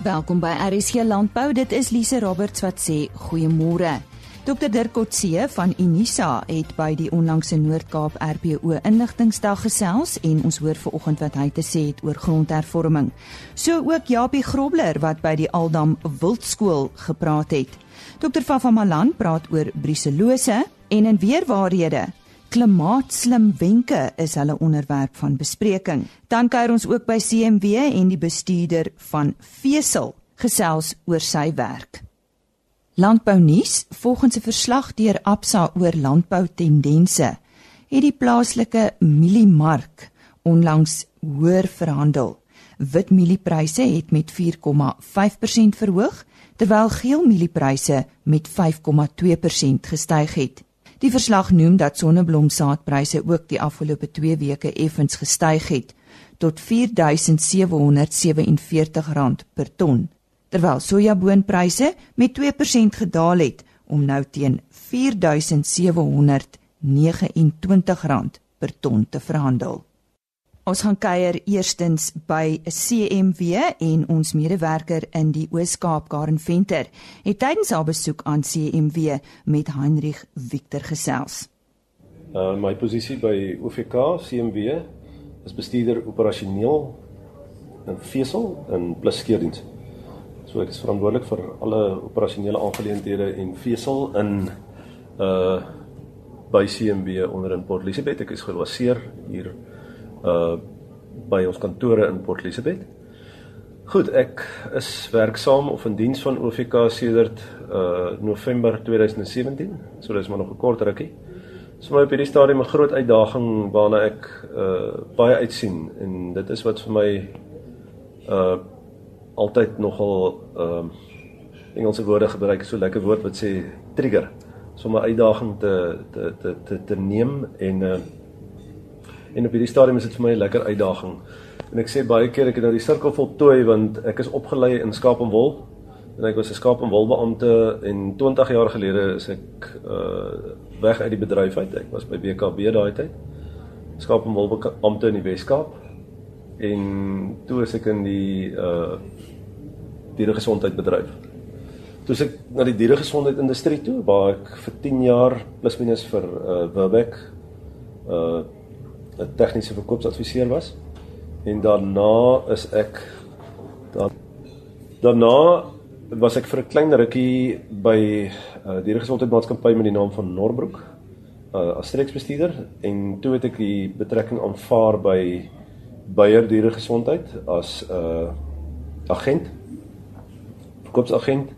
Welkom by RSG Landbou. Dit is Lise Roberts wat sê goeiemôre. Dr Dirk Kotse van Unisa het by die onlangse Noord-Kaap RPO inligtingsdag gesels en ons hoor vanoggend wat hy te sê het oor grondhervorming. So ook Japie Grobler wat by die Aldam Wildskool gepraat het. Dr Fafa Malan praat oor bruselose en in weerwaarhede Klimaatslim wenke is hulle onderwerp van bespreking. Dan kuier ons ook by CMW en die bestuurder van Vesel gesels oor sy werk. Landbou nuus, volgens 'n verslag deur Absa oor landboutendense, het die plaaslike mieliemark onlangs hoër verhandel. Wit mieliepryse het met 4,5% verhoog, terwyl geel mieliepryse met 5,2% gestyg het. Die verslag noem dat sonneblomsaadpryse ook die afgelope 2 weke effens gestyg het tot R4747 per ton, terwyl sojaboonpryse met 2% gedaal het om nou teen R4729 per ton te verhandel. Ons gaan kuier eerstens by 'n CMW en ons medewerker in die Oos-Kaap Karen Venter het tydens haar besoek aan CMW met Heinrich Victor gesels. Uh my posisie by OVK CMW is bestuurder operasioneel in vesel en plus skeerdiens. So ek is verantwoordelik vir alle operasionele aangeleenthede en vesel in uh by CMW onder in Port Elizabeth. Ek is gebaseer hier uh by ons kantore in Port Elizabeth. Goed, ek is werksaam of in diens van OVK sedert uh November 2017, so dis maar nog 'n kort rukkie. So my op hierdie stadium 'n groot uitdaging waarna ek uh baie uitsien en dit is wat vir my uh altyd nogal ehm uh, Engelse woorde gebruik, so lekker woord wat sê trigger. So 'n uitdaging te te te te, te neem en uh En op hierdie stadium is dit vir my 'n lekker uitdaging. En ek sê baie keer ek het nou die sirkel voltooi want ek is opgelei in skaap en wol. En ek was 'n skaap en wol beampte en 20 jaar gelede is ek uh weg uit die bedryf uit. Ek was by BKB daai tyd. Skaap en wol beampte in die Wes-Kaap. En toe is ek in die uh dieregesondheidbedryf. Toe ek na die dieregesondheid industrie toe waar ek vir 10 jaar plus minus vir uh Webek uh 'n tegniese verkoopsadviseur was. En daarna is ek dan daarna was ek vir 'n klein rukkie by uh, die gesondheidsmaatskappy met die naam van Norbroek uh, as streeksbestuurder en toe het ek die betrekking aanvaar by Beyer Diere Gesondheid as 'n uh, agent verkoopsagent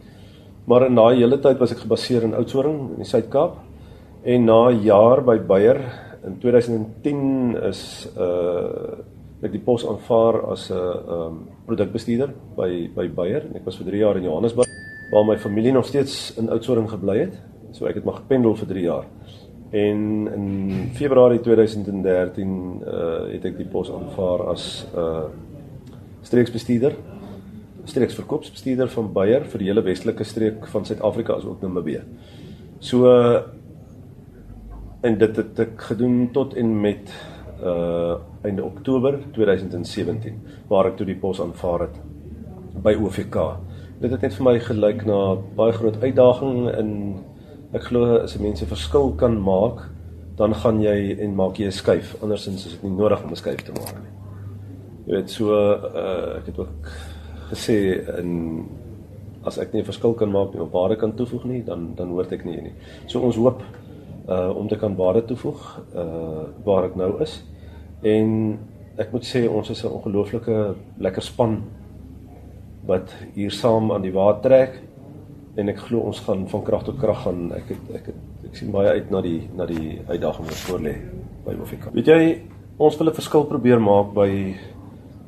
maar in daai hele tyd was ek gebaseer in Oudtshoorn in die Suid-Kaap en na 'n jaar by Beyer in 2010 is uh ek die pos aanvaar as 'n uh, um produkbestuurder by by Bayer en ek was vir 3 jaar in Johannesburg waar my familie nog steeds in Oudtshoorn gebly het. So ek het maar gependel vir 3 jaar. En in Februarie 2013 uh het ek die pos aanvaar as uh streeksbestuurder streeksverkoopsbestuurder van Bayer vir die hele westelike streek van Suid-Afrika as ook Namibië. So uh, en dit het ek gedoen tot en met uh einde Oktober 2017 waar ek toe die pos aanvaar het by OVK. Dit het net vir my gelyk na baie groot uitdaging in ek glo as mense verskil kan maak, dan gaan jy en maak jy 'n skuif. Andersins is dit nie nodig om 'n skuif te maak nie. Jy weet so uh ek het ook gesê in as ek nie 'n verskil kan maak nie of waarde kan toevoeg nie, dan dan hoort ek nie nie. So ons hoop uh om te kan waarde toevoeg uh waar ek nou is. En ek moet sê ons is 'n ongelooflike lekker span wat hier saam aan die water trek en ek glo ons gaan van krag tot krag gaan. Ek het, ek het, ek sien baie uit na die na die uitdaging wat voor lê by OVK. Weet jy, ons wil 'n verskil probeer maak by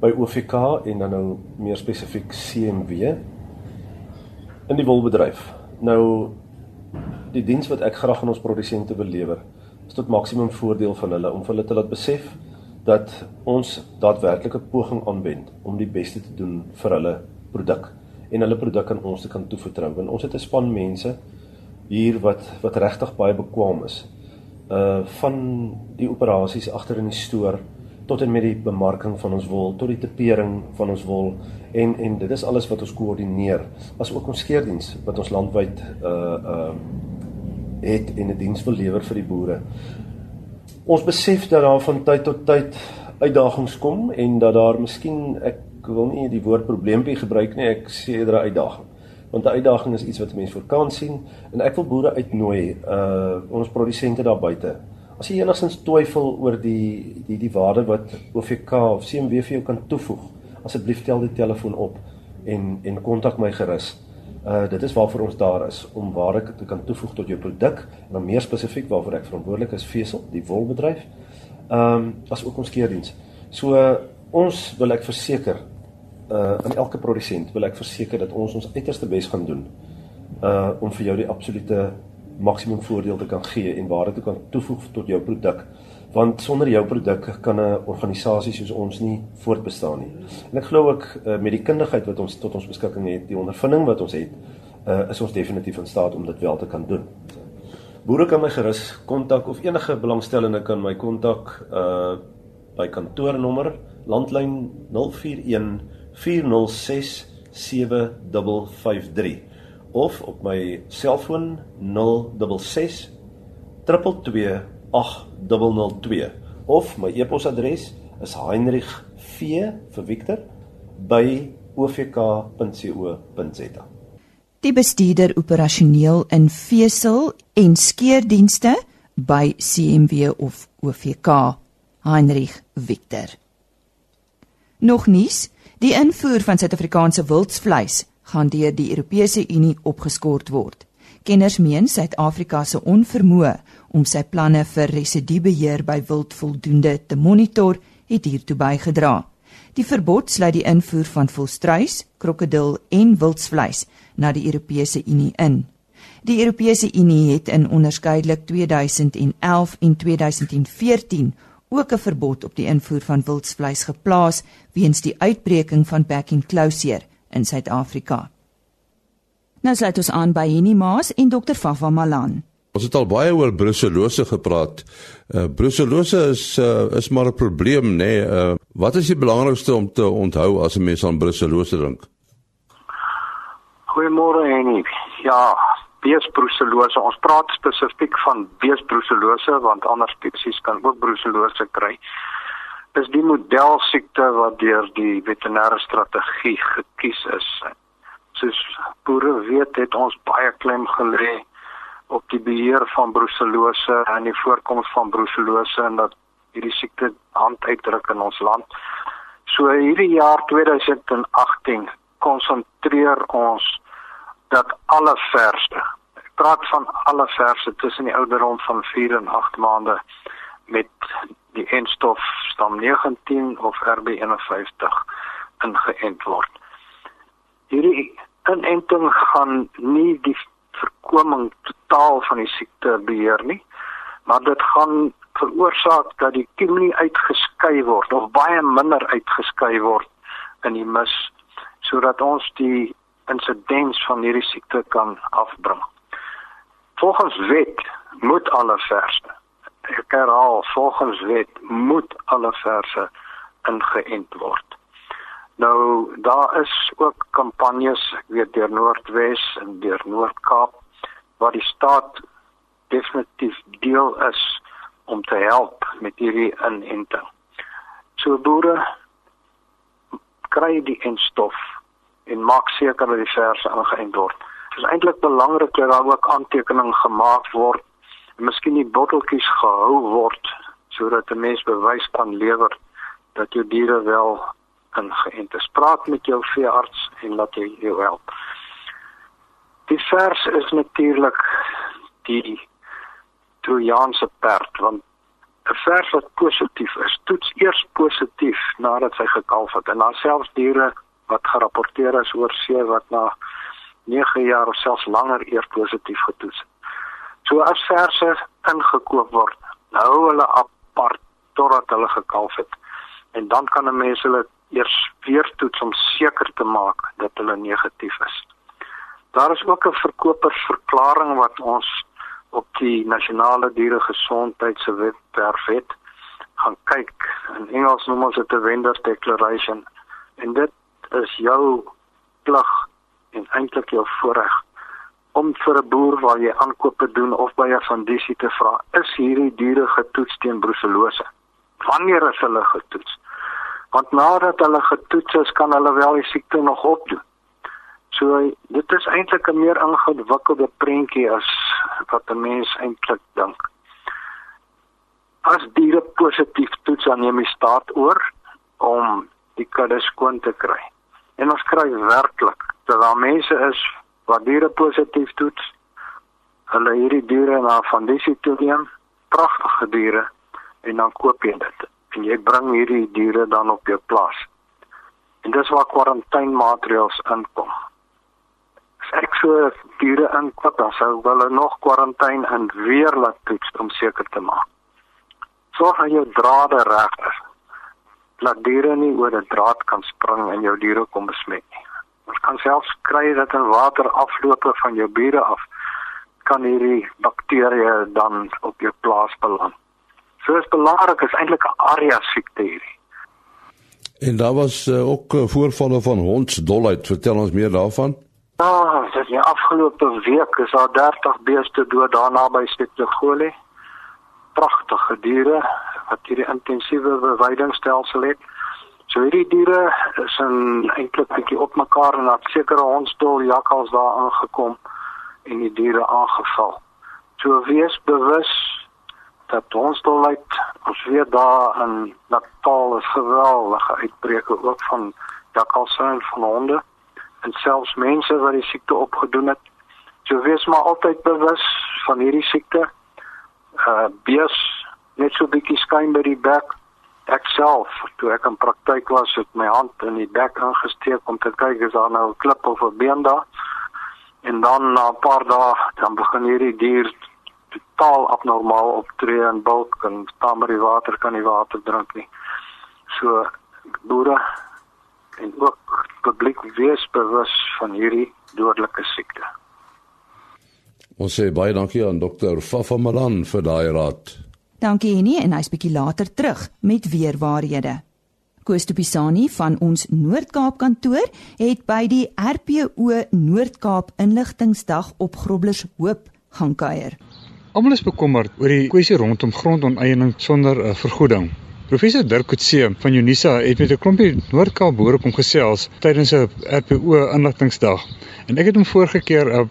by OVK en dan nou meer spesifiek CMW in die wolbedryf. Nou die diens wat ek graag aan ons produsente wil lewer is tot maksimum voordeel van hulle om vir hulle te laat besef dat ons daadwerklike poging aanwend om die beste te doen vir hulle produk en hulle produk aan ons te kan toevertrou. Want ons het 'n span mense hier wat wat regtig baie bekwam is. Uh van die operasies agter in die stoor tot en met die bemarking van ons wol, tot die tepering van ons wol en en dit is alles wat ons koördineer. As ook ons skeerdiens wat ons landwyd uh uh het en 'n diens wil lewer vir die boere. Ons besef dat daar van tyd tot tyd uitdagings kom en dat daar miskien ek wil nie die woord probleempie gebruik nie, ek sê eerder uitdaging. Want 'n uitdaging is iets wat mense voor kan sien en ek wil boere uitnooi, uh ons produsente daar buite. As jy enigstens twyfel oor die die die waarde wat OVK of CMW vir jou kan toevoeg, asseblief tel die telefoon op en en kontak my gerus. Uh dit is waarvoor ons daar is om ware te kan toevoeg tot jou produk en dan meer spesifiek waarvoor ek verantwoordelik is vesel, die wolbedryf. Ehm um, as ook ons keerdiens. So uh, ons wil ek verseker uh aan elke produsent wil ek verseker dat ons ons uiterste bes gaan doen uh om vir jou die absolute maksimum voordeel te kan gee en waarde te kan toevoeg tot jou produk want sonder jou produk kan 'n organisasie soos ons nie voortbestaan nie. En ek glo ook uh, met die kundigheid wat ons tot ons beskikking het, die ondervinding wat ons het, uh, is ons definitief in staat om dit wel te kan doen. Boere kan my gerus kontak of enige belangstellende kan my kontak uh by kantoornommer landlyn 041 406753 of op my selfoon 066 2228002 of my e-posadres is heinrich v vir Victor by ovk.co.za Die bestuurder operasioneel in vesel en skeerdienste by CMW of OVK Heinrich Victor. Nog nuus Die invoer van Suid-Afrikaanse wildsvleis gaan deur die Europese Unie opgeskort word. Kenners meen Suid-Afrika se onvermoë om sy planne vir residubeheer by wild voldoende te monitor het hiertoe bygedra. Die verbod sluit die invoer van volstruis, krokodil en wildsvleis na die Europese Unie in. Die Europese Unie het in onderskeidelik 2011 en 2014 ook 'n verbod op die invoer van wildsvleis geplaas weens die uitbreking van back enclosure in Suid-Afrika. Nou sluit ons aan by Henny Maas en Dr. Fafa Malan. Ons het al baie oor brucellose gepraat. Uh, brucellose is uh, is maar 'n probleem, nê. Nee. Uh, wat is die belangrikste om te onthou as 'n mens aan brucellose dink? Goeiemôre Henny. Ja, beesbrucellose. Ons praat spesifiek van beesbrucellose want ander spesies kan ook brucellose kry. Dis die model siekte wat deur die veterinêre strategie gekies is. Soos boere weet, het ons baie klem gelê op die beheer van brucellose en die voorkoms van brucellose en dat hierdie siekte hand uitdruk in ons land. So hierdie jaar 2018 konsentreer ons dat alle verse praat van alle verse tussen die ouderdom van 4 en 8 maande met die enstof stam 19 of RB51 ingeënt word. Hierdie inenting gaan nie die voorkoming totaal van die siekte beheer nie, maar dit gaan veroorsaak dat die kiem nie uitgeskei word of baie minder uitgeskei word in die mis sodat ons die insidens van hierdie siekte kan afbring. Volgens wet moet alle verse ek herhaal volgens wet moet alle verse ingeënt word. Nou daar is ook kampanjes, ek weet deur Noordwes en deur Noord-Kaap waar die staat definitief deel is om te help met hierdie inenting. So boere kry die instof en maak seker dat die verse ingeënt word. Dit is eintlik belangrik dat daar ook aantekening gemaak word en miskien die botteltjies gehou word sodat 'n mens bewys kan lewer dat jou diere wel ingeënt is. Praat met jou veearts en laat hy jou help. Die vers is natuurlik die Trojaanse perd want 'n vers wat positief is, toets eers positief nadat hy gekalf het en dan selfs diere wat gerapporteer is oor see wat na 9 jaar of selfs langer eers positief getoets het. So as verse ingekoop word, hou hulle apart totdat hulle gekalf het. En dan kan 'n mens hulle eers weer toets om seker te maak dat hulle negatief is. Daar is ook 'n verkopersverklaring wat ons op die nasionale dieregesondheid se webwerf het. gaan kyk. In Engels noem ons dit 'n vendor declaration. En dit is jou plig en eintlik jou voorreg om vir 'n boer waar jy aankope doen of by 'n fondisie te vra, is hierdie diere getoets teen bruselose? Wanneer is hulle getoets? Want nadat hulle getoets is, kan hulle wel die siekte nog opdoen. So dit is eintlik 'n meer ingewikkelde prentjie as wat 'n mens eintlik dink. As diere positief toets aan neem staat oor om die kudde skoon te kry. En ons kry werklik dat daar mense is wat diere positief toets. Hulle hierdie diere na fondisie toe neem, pragtige diere en dan koop jy dit. En jy bring hierdie diere dan op jou plaas. En dis waar kwarantainemaareëls inkom. As ek so diere inkoop, dan sou hulle nog kwarantyne en weer laat toets om seker te maak. Sorg dat jou drade reg is. Laat diere nie oor 'n draad kan spring en jou diere kom besmet nie. Ons kan selfs kry dat in water aflope van jou bure af kan hierdie bakterieë dan op jou plaas beland. So is belangrik is eintlik 'n area siekte hierdie. En daar was uh, ook uh, voorvalle van hondsdolheid. Vertel ons meer daarvan. Ja, oh, dit is afgelope week is daar 30 beeste dood daar naby Stetogole. Pragtige diere wat hierdie intensiewe bewydingstelsel het. So hierdie diere is in eintlik bietjie op mekaar en dat sekere hondsdol jakkals daar aangekom en die diere aangeval. So wees bewus dat hondsdol uit ons weet daar in Natal is geweldige uitbreke ook van jakkalse en van honde en selfs mense wat die siekte opgedoen het. So wees maar altyd bewus van hierdie siekte. Uh bees net so bietjie skyn by die bek ek self toe ek in praktyk was het my hand in die bek aangesteek om te kyk is daar nou 'n klip of 'n been daar en dan na 'n paar dae dan begin hierdie dier totaal abnormaal optree en bulk en staan by die water kan nie water drink nie so boere en ook publiek wees bewus van hierdie dodelike siekte Ons sê baie dankie aan dokter Fafa Malan vir daai raad. Dankie Henny en hy's bietjie later terug met weer waarhede. Koos Tupisani van ons Noord-Kaap kantoor het by die RPO Noord-Kaap Inligtingsdag op Grobblers Hoop gaan kuier. Almal is bekommerd oor die kwessie rondom grondonteiening sonder 'n uh, vergoeding. Professor Dirk Coetzee van Unisa het met 'n klompie Noord-Kaap boere kom gesels tydens 'n RPO Inligtingsdag. En ek het hom vorige keer 'n uh,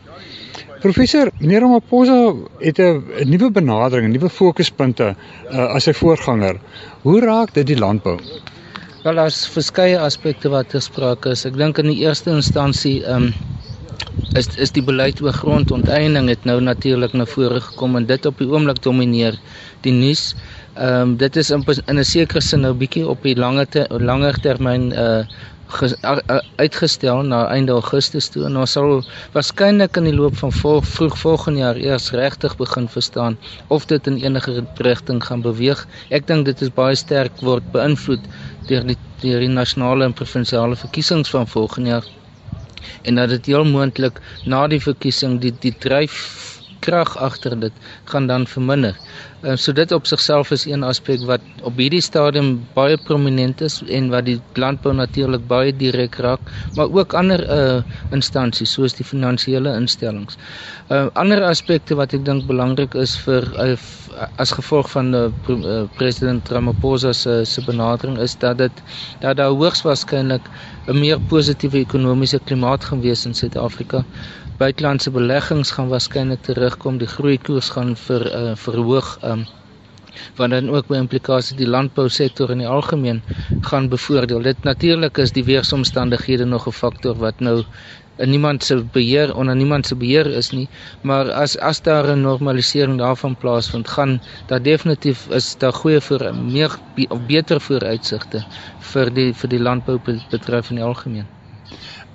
Professor, meneer Ramaphosa het 'n nuwe benadering, nuwe fokuspunte uh, as sy voorganger. Hoe raak dit die landbou? Wel, daar's verskeie aspekte wat gespreek is. Ek dink in die eerste instansie um, is is die beleid oor grondonteiening het nou natuurlik na vore gekom en dit op die oomblik domineer die nuus. Ehm um, dit is in, in 'n sekere sin nou bietjie op die langer te, langer termyn uh ges, a, a, uitgestel na einde Augustus toe en ons sal waarskynlik in die loop van vol, vroeg volgende jaar eers regtig begin verstaan of dit in enige rigting gaan beweeg. Ek dink dit is baie sterk word beïnvloed deur die deur die nasionale en provinsiale verkiesings van volgende jaar en dat dit heel moontlik na die verkiesing die die dryf krag agter dit gaan dan verminder. Ehm so dit op sigself is een aspek wat op hierdie stadium baie prominent is en wat die landbou natuurlik baie direk raak, maar ook ander uh instansies soos die finansiële instellings. Uh ander aspekte wat ek dink belangrik is vir uh, as gevolg van uh, president Ramaphosa se se benadering is dat dit dat daar hoogs waarskynlik 'n meer positiewe ekonomiese klimaat gaan wees in Suid-Afrika buitelandse beleggings gaan waarskynlik terugkom, die groeikoers gaan vir uh, verhoog um wat dan ook by implikasie die landbousektor in die algemeen gaan bevoordeel. Dit natuurlik is die weeromstandighede nog 'n faktor wat nou in niemand se beheer onder niemand se beheer is nie, maar as as daar 'n normalisering daarvan plaasvind, gaan daar definitief is daar goeie vir meer beter vooruitsigte vir die vir die landboubedryf in die algemeen.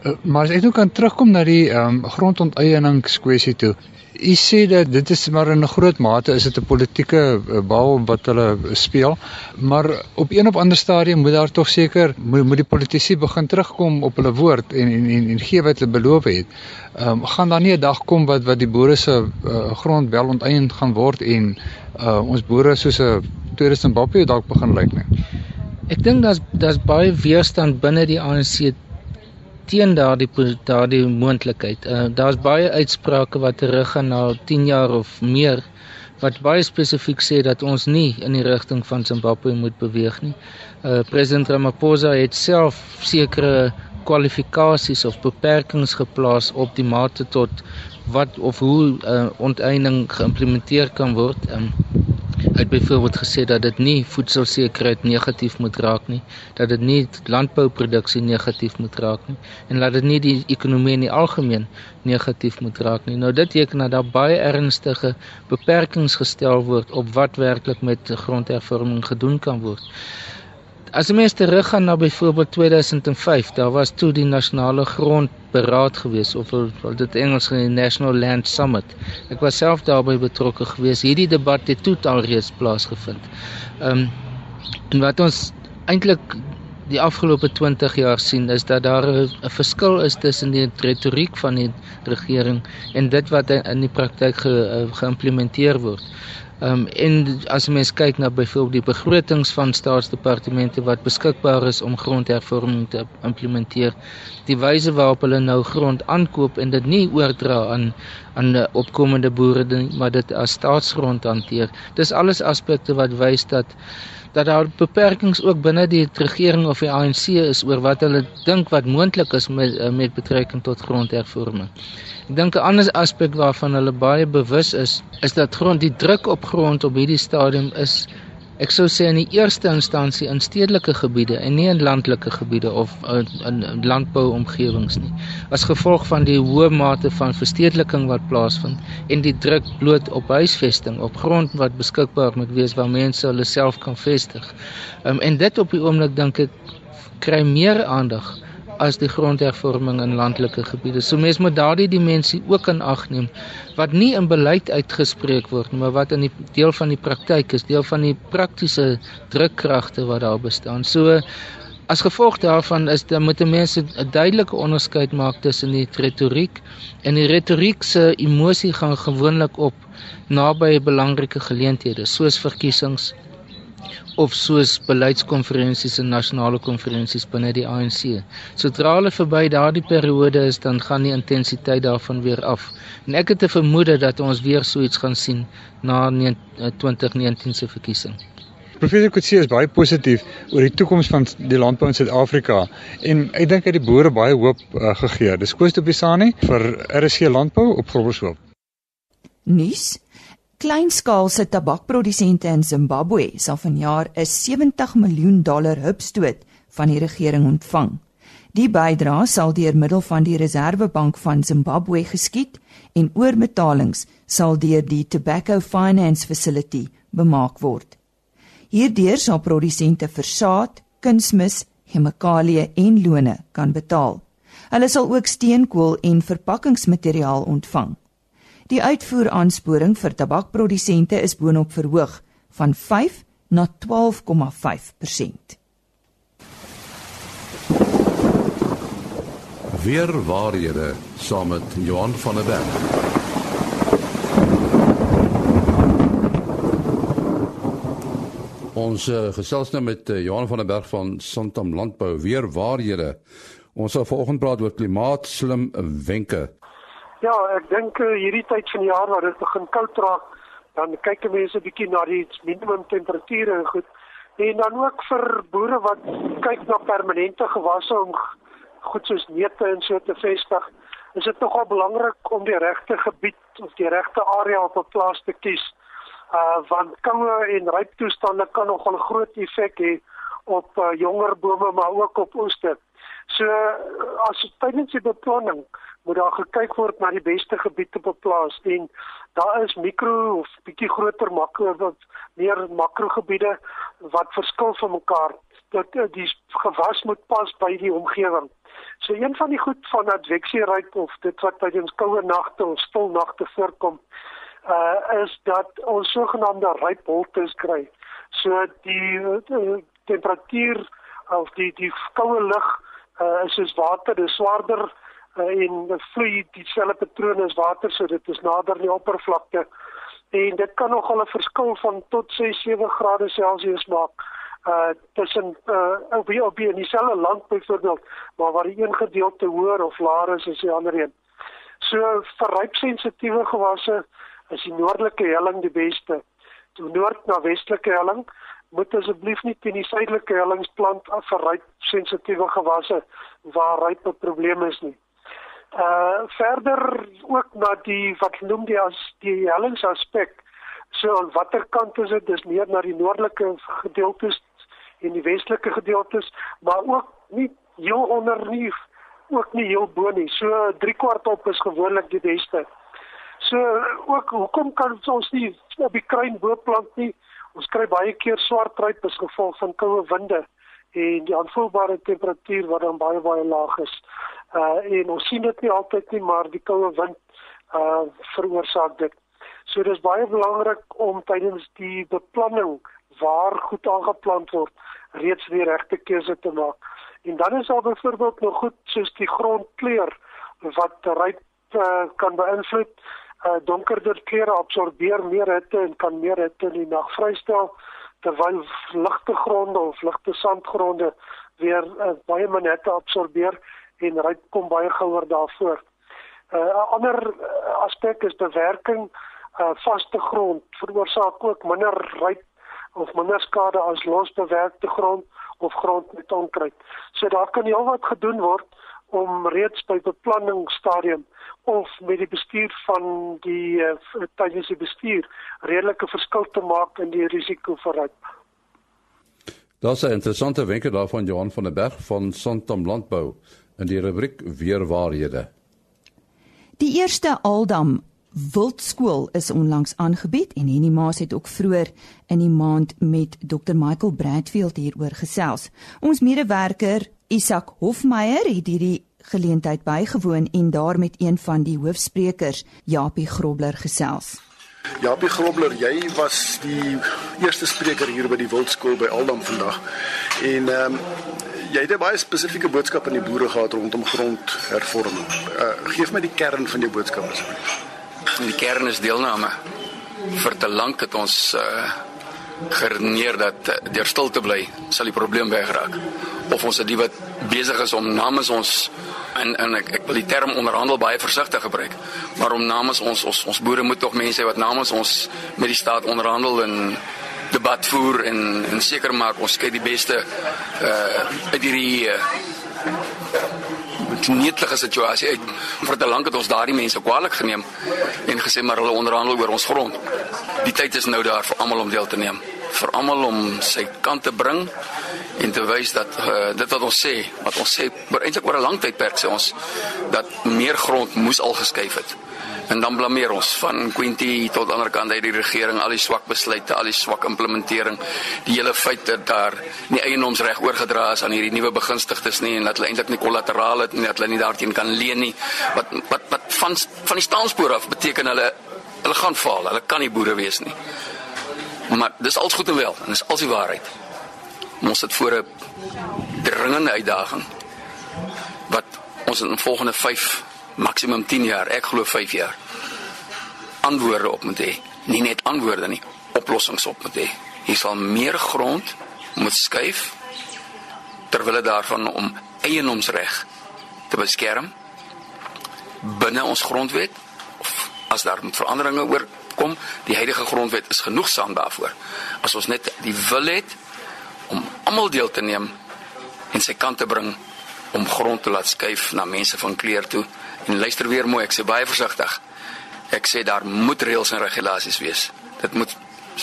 Uh, maar as ek nou kan terugkom na die ehm um, grondonteieningskwessie toe. U sê dat dit is maar in 'n groot mate is dit 'n politieke uh, bal wat hulle speel, maar op een of ander stadium moet daar tog seker moet, moet die politici begin terugkom op hulle woord en en en, en gee wat hulle beloof het. Ehm um, gaan daar nie 'n dag kom wat wat die boere se uh, grond wel onteien gaan word en uh, ons boere soos 'n tweede Zimbabwe dalk begin lyk nie. Ek dink daar's daar's baie weerstand binne die ANC teen daardie daardie moontlikheid. Uh, daar's baie uitsprake wat teruggaan na 10 jaar of meer wat baie spesifiek sê dat ons nie in die rigting van Zimbabwe moet beweeg nie. Uh president Ramaphosa het self sekere kwalifikasies of beperkings geplaas op die mate tot wat of hoe uh, onteiening geïmplementeer kan word. Um, Hy het byvoorbeeld gesê dat dit nie voedselsekerheid negatief moet raak nie, dat dit nie landbouproduksie negatief moet raak nie en dat dit nie die ekonomie in die algemeen negatief moet raak nie. Nou dit beteken dat daar baie ernstige beperkings gestel word op wat werklik met grondhervorming gedoen kan word. As jy mens teruggaan na byvoorbeeld 2005, daar was toe die nasionale grondberaad gewees of wat dit Engels genoem National Land Summit. Ek was self daarbey betrokke gewees. Hierdie debat het toe al reeds plaasgevind. Ehm um, en wat ons eintlik die afgelope 20 jaar sien is dat daar 'n verskil is tussen die retoriek van die regering en dit wat in die praktyk ge, geïmplementeer word. Ehm um, en as mens kyk na byvoorbeeld die begrotings van staatsdepartemente wat beskikbaar is om grondhervorming te implementeer, die wyse waarop hulle nou grond aankoop en dit nie oordra aan aan opkomende boere nie, maar dit as staatsgrond hanteer. Dis alles aspekte wat wys dat dat daar beperkings ook binne die regering of die ANC is oor wat hulle dink wat moontlik is met eh, met betrekking tot grondhervorming. Ek dink 'n ander aspek waarvan hulle baie bewus is, is dat grond die druk op grond op hierdie stadium is ek sou sê in die eerste instansie in stedelike gebiede en nie in landelike gebiede of in, in landbouomgewings nie. As gevolg van die hoë mate van verstedeliking wat plaasvind en die druk bloot op huisvesting op grond wat beskikbaar moet wees waar mense hulle self kan vestig. Um, en dit op die oomblik dink ek kry meer aandag as die grondhervorming in landelike gebiede. So mense moet daardie dimensie ook in ag neem wat nie in beleid uitgespreek word nie, maar wat in die deel van die praktyk is, deel van die praktiese drukkragte wat daar bestaan. So as gevolg daarvan is dan moet mense 'n duidelike onderskeid maak tussen die retoriek en die retoriek se emosie gaan gewoonlik op naby belangrike geleenthede soos verkiesings of soos beleidskonferensies en nasionale konferensies binne die ANC. Sodra hulle verby daardie periode is, dan gaan die intensiteit daarvan weer af. En ek het 'n vermoede dat ons weer so iets gaan sien na 2019 se verkiesing. Professor Kutsie is baie positief oor die toekoms van die landbou in Suid-Afrika en ek dink hy het die boere baie hoop uh, gegee. Dis Koos op die Sani vir RSC Landbou op Groblershoop. Nuus Kleinskaalse tabakprodusente in Zimbabwe sal vanjaar 'n 70 miljoen dollar hupstoot van die regering ontvang. Die bydrae sal deur middel van die Reserwebank van Zimbabwe geskied en oorbetalings sal deur die Tobacco Finance Facility bemaak word. Hierdeur sal produsente versaad, kunsmis, chemikalieë en lone kan betaal. Hulle sal ook steenkool en verpakkingsmateriaal ontvang. Die uitvoeraansporing vir tabakprodusente is boonop verhoog van 5 na 12,5%. Weer waarhede saam met Johan van der Berg. Ons uh, gesels nou met uh, Johan van der Berg van Santam Landbou weer waarhede. Ons sal vanoggend praat oor klimaatslim wenke. Ja, ek dink uh, hierdie tyd van die jaar waar dit begin koud raak, dan kyk mense bietjie na die minimum temperature en goed. En dan ook vir boere wat kyk na permanente gewasse om goed soos neute en so te vestig, is dit nogal belangrik om die regte gebied of die regte area op 'n plaas te kies. Uh want koue en ryp toestande kan nogal groot effek hê op uh, jonger bome maar ook op oeste. So as tydens die beplanning moet daar gekyk word na die beste gebiede op 'n plaas en daar is mikro of bietjie groter makro wat meer makrogebiede wat verskil van mekaar dat die gewas moet pas by die omgewing. So een van die goed van advexieryp of dit wat tydens koue nagte of stil nagte voorkom, uh is dat ons sogenaamde ryp holtes kry. So die uh, temperatuur of die die koue lug uh is soos water, dis swaarder uh, en vloei dieselfde patroon as water, so dit is nader die oppervlakte. En dit kan nogal 'n verskil van tot 6 7 grade Celsius maak uh tussen uh op die op die dieselfde land byvoorbeeld, maar waar die een gedeelte hoër of laer is as die ander een. So vir rypsensitiewe gewasse is die noordelike helling die beste. Die noord na westelike helling moet asseblief nie teen die suidelike hellings plant af vir rypsensitiewe gewasse waar ryp 'n probleem is nie. Uh verder ook na die wat noem die as die hellingsaspek. So aan watter kant is dit? Dis meer na die noordelike gedeeltes en die westelike gedeeltes, maar ook nie heel onder nie, ook nie heel bo nie. So 3 kwart op is gewoonlik die beste. So ook hoekom kan ons nie op die kruin bo plant nie? Ons kry baie keer swart ryp as gevolg van koue winde en die aanvoelbare temperatuur wat dan baie baie laag is. Uh en ons sien dit nie altyd nie, maar die koue wind uh veroorsaak dit. So dis baie belangrik om tydens die beplanning waar goed aangeplant word, reeds die regte keuse te maak. En dan is daar byvoorbeeld nog goed soos die grondkleur wat ryp uh, kan beïnvloed. Uh donkerder kleure absorbeer meer hitte en kan meer hitte in die nag vrystel terwyl ligte gronde of ligte sandgronde weer uh, baie min hitte absorbeer en ryp kom baie gouer daarvoor. 'n uh, ander aspek is bewerking uh, vaste grond veroorsaak ook minder ryp of minder skade as losbewerkte grond of grond met onkruid. So daar kan heel wat gedoen word om reeds by beplanningsstadium of met die bestuur van die uh, tydens die bestuur redelike verskil te maak in die risiko vir ryp. Daar's 'n interessante wenke daarvan Johan van der Berg van Santam Landbou in die rubriek weerwaarhede. Die eerste Aldam Wildskool is onlangs aangebied en Henny Maas het ook vroeër in die maand met Dr Michael Bradfield hieroor gesels. Ons medewerker Isak Hofmeyer het hierdie geleentheid bygewoon en daar met een van die hoofsprekers, Japie Grobler gesels. Japie Grobler, jy was die eerste spreker hier by die Wildskool by Aldam vandag. En ehm um, jy het 'n baie spesifieke boodskap aan die boere gehad rondom grondhervorming. Uh, geef my die kern van jou boodskap asseblief. Die kern is deelname. Vir te lank het ons uh geredeneer dat uh, deur stil te bly sal die probleem wegraak. Of ons het die wat besig is om namens ons en en ek ek wil die term onderhandel baie versigtig gebruik, maar om namens ons ons ons boere moet tog mense wat namens ons met die staat onderhandel en debat voer en en seker maak ons skei die beste uh uit hierdie uh, netelige situasie uit. Vir te lank het ons daardie mense kwaliek geneem en gesê maar hulle onderhandel oor ons grond. Die tyd is nou daar vir almal om deel te neem, vir almal om sy kant te bring en te wys dat uh, dit wat ons sê, wat ons sê oor eintlik oor 'n lang tydperk sê ons dat meer grond moes al geskuif het. En dan blameer ons van Quinty tot ander kant uit die regering al die swak besluite, al die swak implementering, die hele feit dat daar nie eienoomsreg oorgedra is aan hierdie nuwe begunstigdes nie en dat hulle eintlik nie kollateraal het nie, dat hulle nie daarteen kan leen nie. Wat wat wat van van die staanspoor af beteken hulle hulle gaan faal, hulle kan nie boere wees nie. Maar dis alles goed en wel en dis als die waarheid. Ons het voor 'n dringende uitdaging wat ons in die volgende 5 maksimum 10 jaar, ek glo 5 jaar. Antwoorde op moet hê, nie net antwoorde nie, oplossings op moet hê. Hier sal meer grond moet skuif terwyl dit daarvan om eienoomsreg te beskerm binne ons grondwet of as daar moet veranderinge oor kom, die huidige grondwet is genoegsaam daarvoor. As ons net die wil het om almal deel te neem en sy kant te bring om grond te laat skuif na mense van kleur toe En luister weer mooi, ek sê baie versigtig. Ek sê daar moet reëls en regulasies wees. Dit moet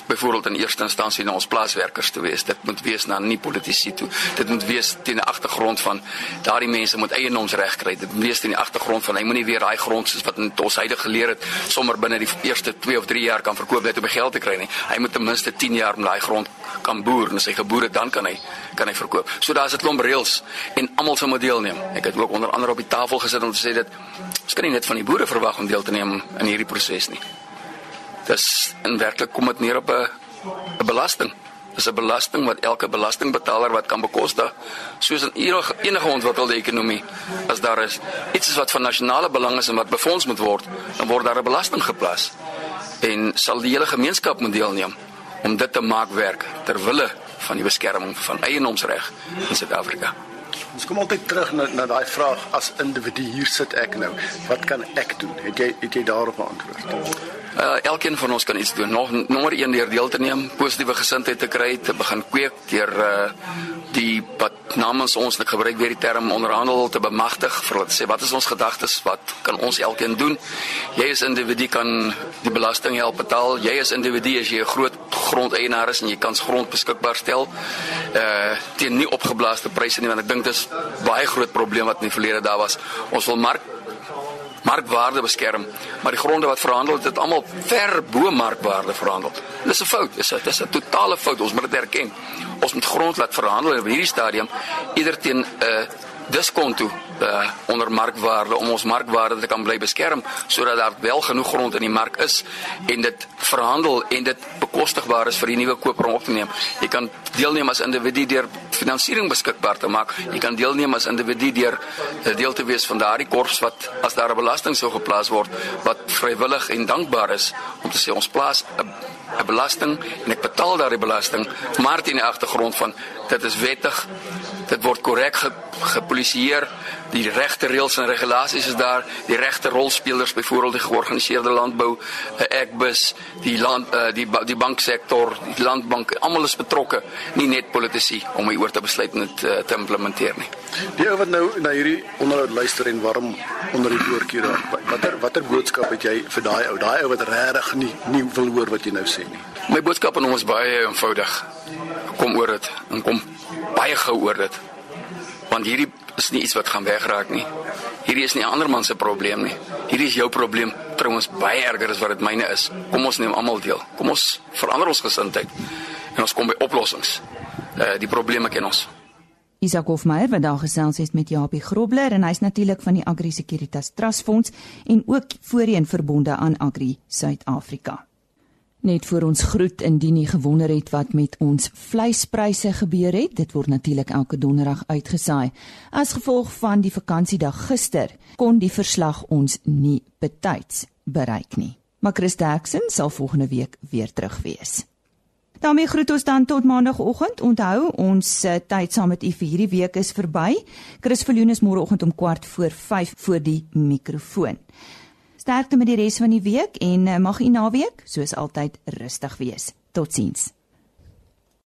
byvoorbeeld in eerste instansie na ons plaaswerkers te wees. Dit moet wees na nie politici toe. Dit moet wees teen die agtergrond van daardie mense moet eienoomsreg kry. Dit moet wees teen die agtergrond van hy moenie weer daai grond soos wat ons huidige geleer het sommer binne die eerste 2 of 3 jaar kan verkoop net om geld te kry nie. Hy moet ten minste 10 jaar met daai grond kan boer en as hy geboer het dan kan hy kan hy verkoop. So daar's 'n klomp reëls en almal sou moet deelneem. Ek het ook onder andere op die tafel gesit om te sê dat ons kan nie net van die boere verwag om deel te neem in hierdie proses nie. Dis in werklik kom dit neer op 'n belasting. Dis 'n belasting wat elke belastingbetaler wat kan bekostig, soos in enige enige ontwikkelde ekonomie. As daar is iets wat van nasionale belang is en wat befonds moet word, dan word daar 'n belasting geplaas. En sal die hele gemeenskap moet deelneem om dit te maak werk ter wille van die beskerming van eienoomsreg in Suid-Afrika. Ons kom altyd terug na na daai vraag as individu hier sit ek nou, wat kan ek doen? Het jy het jy daarop 'n antwoord? Uh, elkeen van ons kan iets doen. Nog nommer 1 deur deel te neem, positiewe gesindheid te kry, te begin kweek deur uh die wat namens ons, ek gebruik weer die term onderhandel te bemagtig vir wat sê wat is ons gedagtes, wat kan ons elkeen doen? Jy is individu kan die belasting help betaal. Jy is individu as jy 'n groot grondeienaar is en jy kan grond beskikbaar stel uh teen nie opgeblaaste pryse nie want ek dink dis baie groot probleem wat in die verlede daar was. Ons wil mark markwaarde beskerm, maar die gronde wat verhandel het, het almal ver bo markwaarde verhandel. Dis 'n fout, dis 'n dis 'n totale fout. Ons moet dit erken. Ons moet grond laat verhandel in hierdie stadium eerder teen 'n uh, diskonto uh, onder markwaarde om ons markwaarde te kan bly beskerm sodat daar wel genoeg grond in die mark is en dit verhandel en dit bekostigbaar is vir die nuwe koper om op te neem. Jy kan deelneem as individu deur finansiering beskikbaar te maak. Jy kan deelneem as individu deur uh, deel te wees van daardie korps wat as daar 'n belasting sou geplaas word wat vrywillig en dankbaar is om te sê ons plaas 'n belasting en ek betaal daardie belasting maar teen die agtergrond van dit is wettig dit word korrek gepolisieer die regte reëls en regulasies is daar. Die regte rolspelers byvoorbeeld die georganiseerde landbou ekbus die land uh, die die banksektor die landbank almal is betrokke nie net politici om hier oor te besluit en dit uh, te implementeer nie. Die ou wat nou na hierdie onderhoud luister en warm onder die oortjie daar? Watter watter boodskap het jy vir daai ou? Daai ou wat regtig nie nie wil hoor wat jy nou sê nie. My boodskap aan hom is baie eenvoudig. Kom oor dit en kom baie gou oor dit. Want hierdie is nie iets wat gaan wegraak nie. Hierdie is nie 'n ander man se probleem nie. Hierdie is jou probleem, trouens baie erger as wat dit myne is. Kom ons neem almal deel. Kom ons verander ons gesindheid en ons kom by oplossings. Uh die probleme ken ons. Isak Hofmeyer wat daar gesels het met Japie Grobler en hy's natuurlik van die Agri Securitas Trust Fonds en ook voorheen verbonde aan Agri Suid-Afrika. Net vir ons groet indien jy gewonder het wat met ons vleispryse gebeur het, dit word natuurlik elke donderdag uitgesaai. As gevolg van die vakansiedag gister kon die verslag ons nie betyds bereik nie. Maar Chris Jackson sal volgende week weer terug wees. daarmee groet ons dan tot maandagooggend. Onthou, ons uh, tyd saam met u vir hierdie week is verby. Chris Verloon is môreoggend om kwart voor 5 voor die mikrofoon. Sterkte met die res van die week en eh, mag u naweek soos altyd rustig wees. Totsiens.